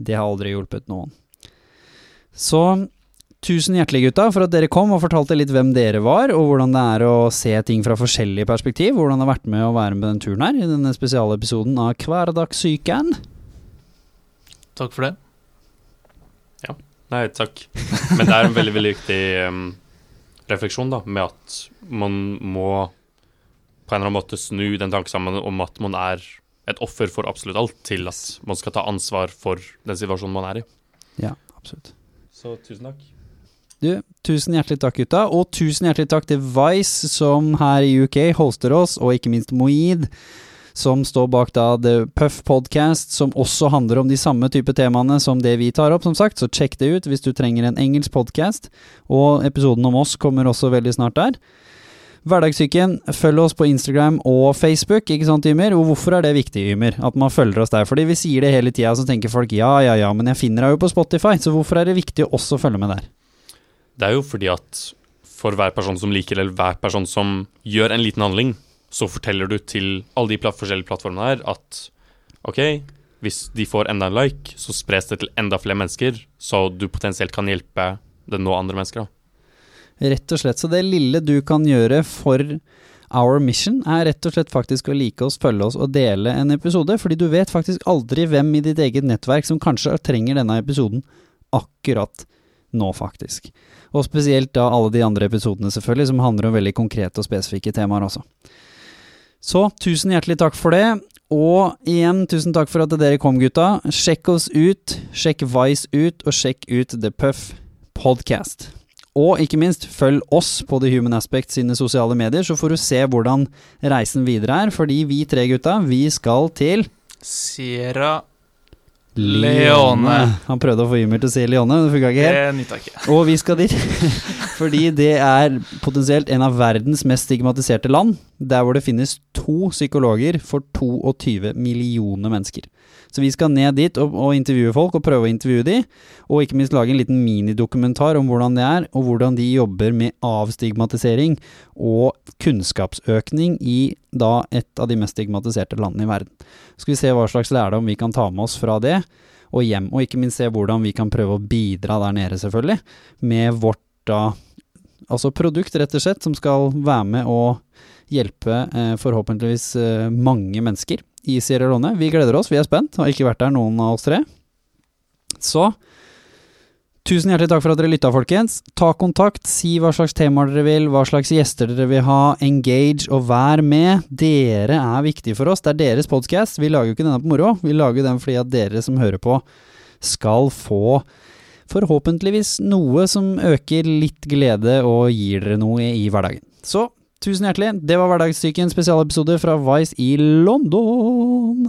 det har aldri hjulpet noen. Så tusen hjertelig, gutta, for at dere kom og fortalte litt hvem dere var, og hvordan det er å se ting fra forskjellige perspektiv. Hvordan det har vært med å være med denne turen her, i denne spesialepisoden av Hverdagssyken. Takk for det. Ja. Nei, takk. Men det er en veldig, veldig viktig um, refleksjon, da, med at man må på en eller annen måte snu den tankesammen om at man er et offer for absolutt alt, til at man skal ta ansvar for den situasjonen man er i. Ja, absolutt. Så tusen takk. Du, tusen hjertelig takk, gutta. Og tusen hjertelig takk til Vice, som her i UK hoster oss, og ikke minst Moid, som står bak da The Puff Podcast, som også handler om de samme type temaene som det vi tar opp, som sagt. Så sjekk det ut hvis du trenger en engelsk podcast. Og episoden om oss kommer også veldig snart der. Hverdagssyken, følg oss på Instagram og Facebook, ikke sant, Ymer? Og hvorfor er det viktig, Ymer, at man følger oss der? Fordi vi sier det hele tida, så tenker folk ja, ja, ja, men jeg finner deg jo på Spotify, så hvorfor er det viktig å også følge med der? Det er jo fordi at for hver person som liker, eller hver person som gjør en liten handling, så forteller du til alle de forskjellige plattformene her at OK, hvis de får enda en like, så spres det til enda flere mennesker, så du potensielt kan hjelpe det nå andre mennesker. Rett og slett. Så det lille du kan gjøre for Our mission er rett og slett faktisk å like oss, følge oss og dele en episode, fordi du vet faktisk aldri hvem i ditt eget nettverk som kanskje trenger denne episoden akkurat nå, faktisk. Og spesielt da alle de andre episodene, selvfølgelig, som handler om veldig konkrete og spesifikke temaer også. Så tusen hjertelig takk for det. Og igjen, tusen takk for at dere kom, gutta. Sjekk oss ut, sjekk Vice ut, og sjekk ut The Puff Podcast. Og ikke minst, følg oss på The Human Aspect sine sosiale medier, så får du se hvordan reisen videre er. Fordi vi tre gutta, vi skal til Sierra Leone. Han prøvde å få Ymir til å si Leone, det funka ikke helt. Det nytta ikke. Og vi skal dit *laughs* fordi det er potensielt en av verdens mest stigmatiserte land, der hvor det finnes to psykologer for 22 millioner mennesker. Så vi skal ned dit og, og, intervjue folk, og prøve å intervjue de, og ikke minst lage en liten minidokumentar om hvordan det er, og hvordan de jobber med avstigmatisering og kunnskapsøkning i da et av de mest stigmatiserte landene i verden. Så skal vi se hva slags lærdom vi kan ta med oss fra det, og hjem, og ikke minst se hvordan vi kan prøve å bidra der nede, selvfølgelig, med vårt da Altså produkt, rett og slett, som skal være med å hjelpe eh, forhåpentligvis eh, mange mennesker i Sierra Leone. Vi gleder oss, vi er spent. Har ikke vært der, noen av oss tre. Så Tusen hjertelig takk for at dere lytta, folkens. Ta kontakt, si hva slags temaer dere vil, hva slags gjester dere vil ha. Engage og vær med. Dere er viktige for oss. Det er deres podkast. Vi lager jo ikke denne på moro. Vi lager den fordi at dere som hører på, skal få forhåpentligvis noe som øker litt glede og gir dere noe i hverdagen. Så Tusen hjertelig. Det var Hverdagssyken spesialepisode fra Vice i London.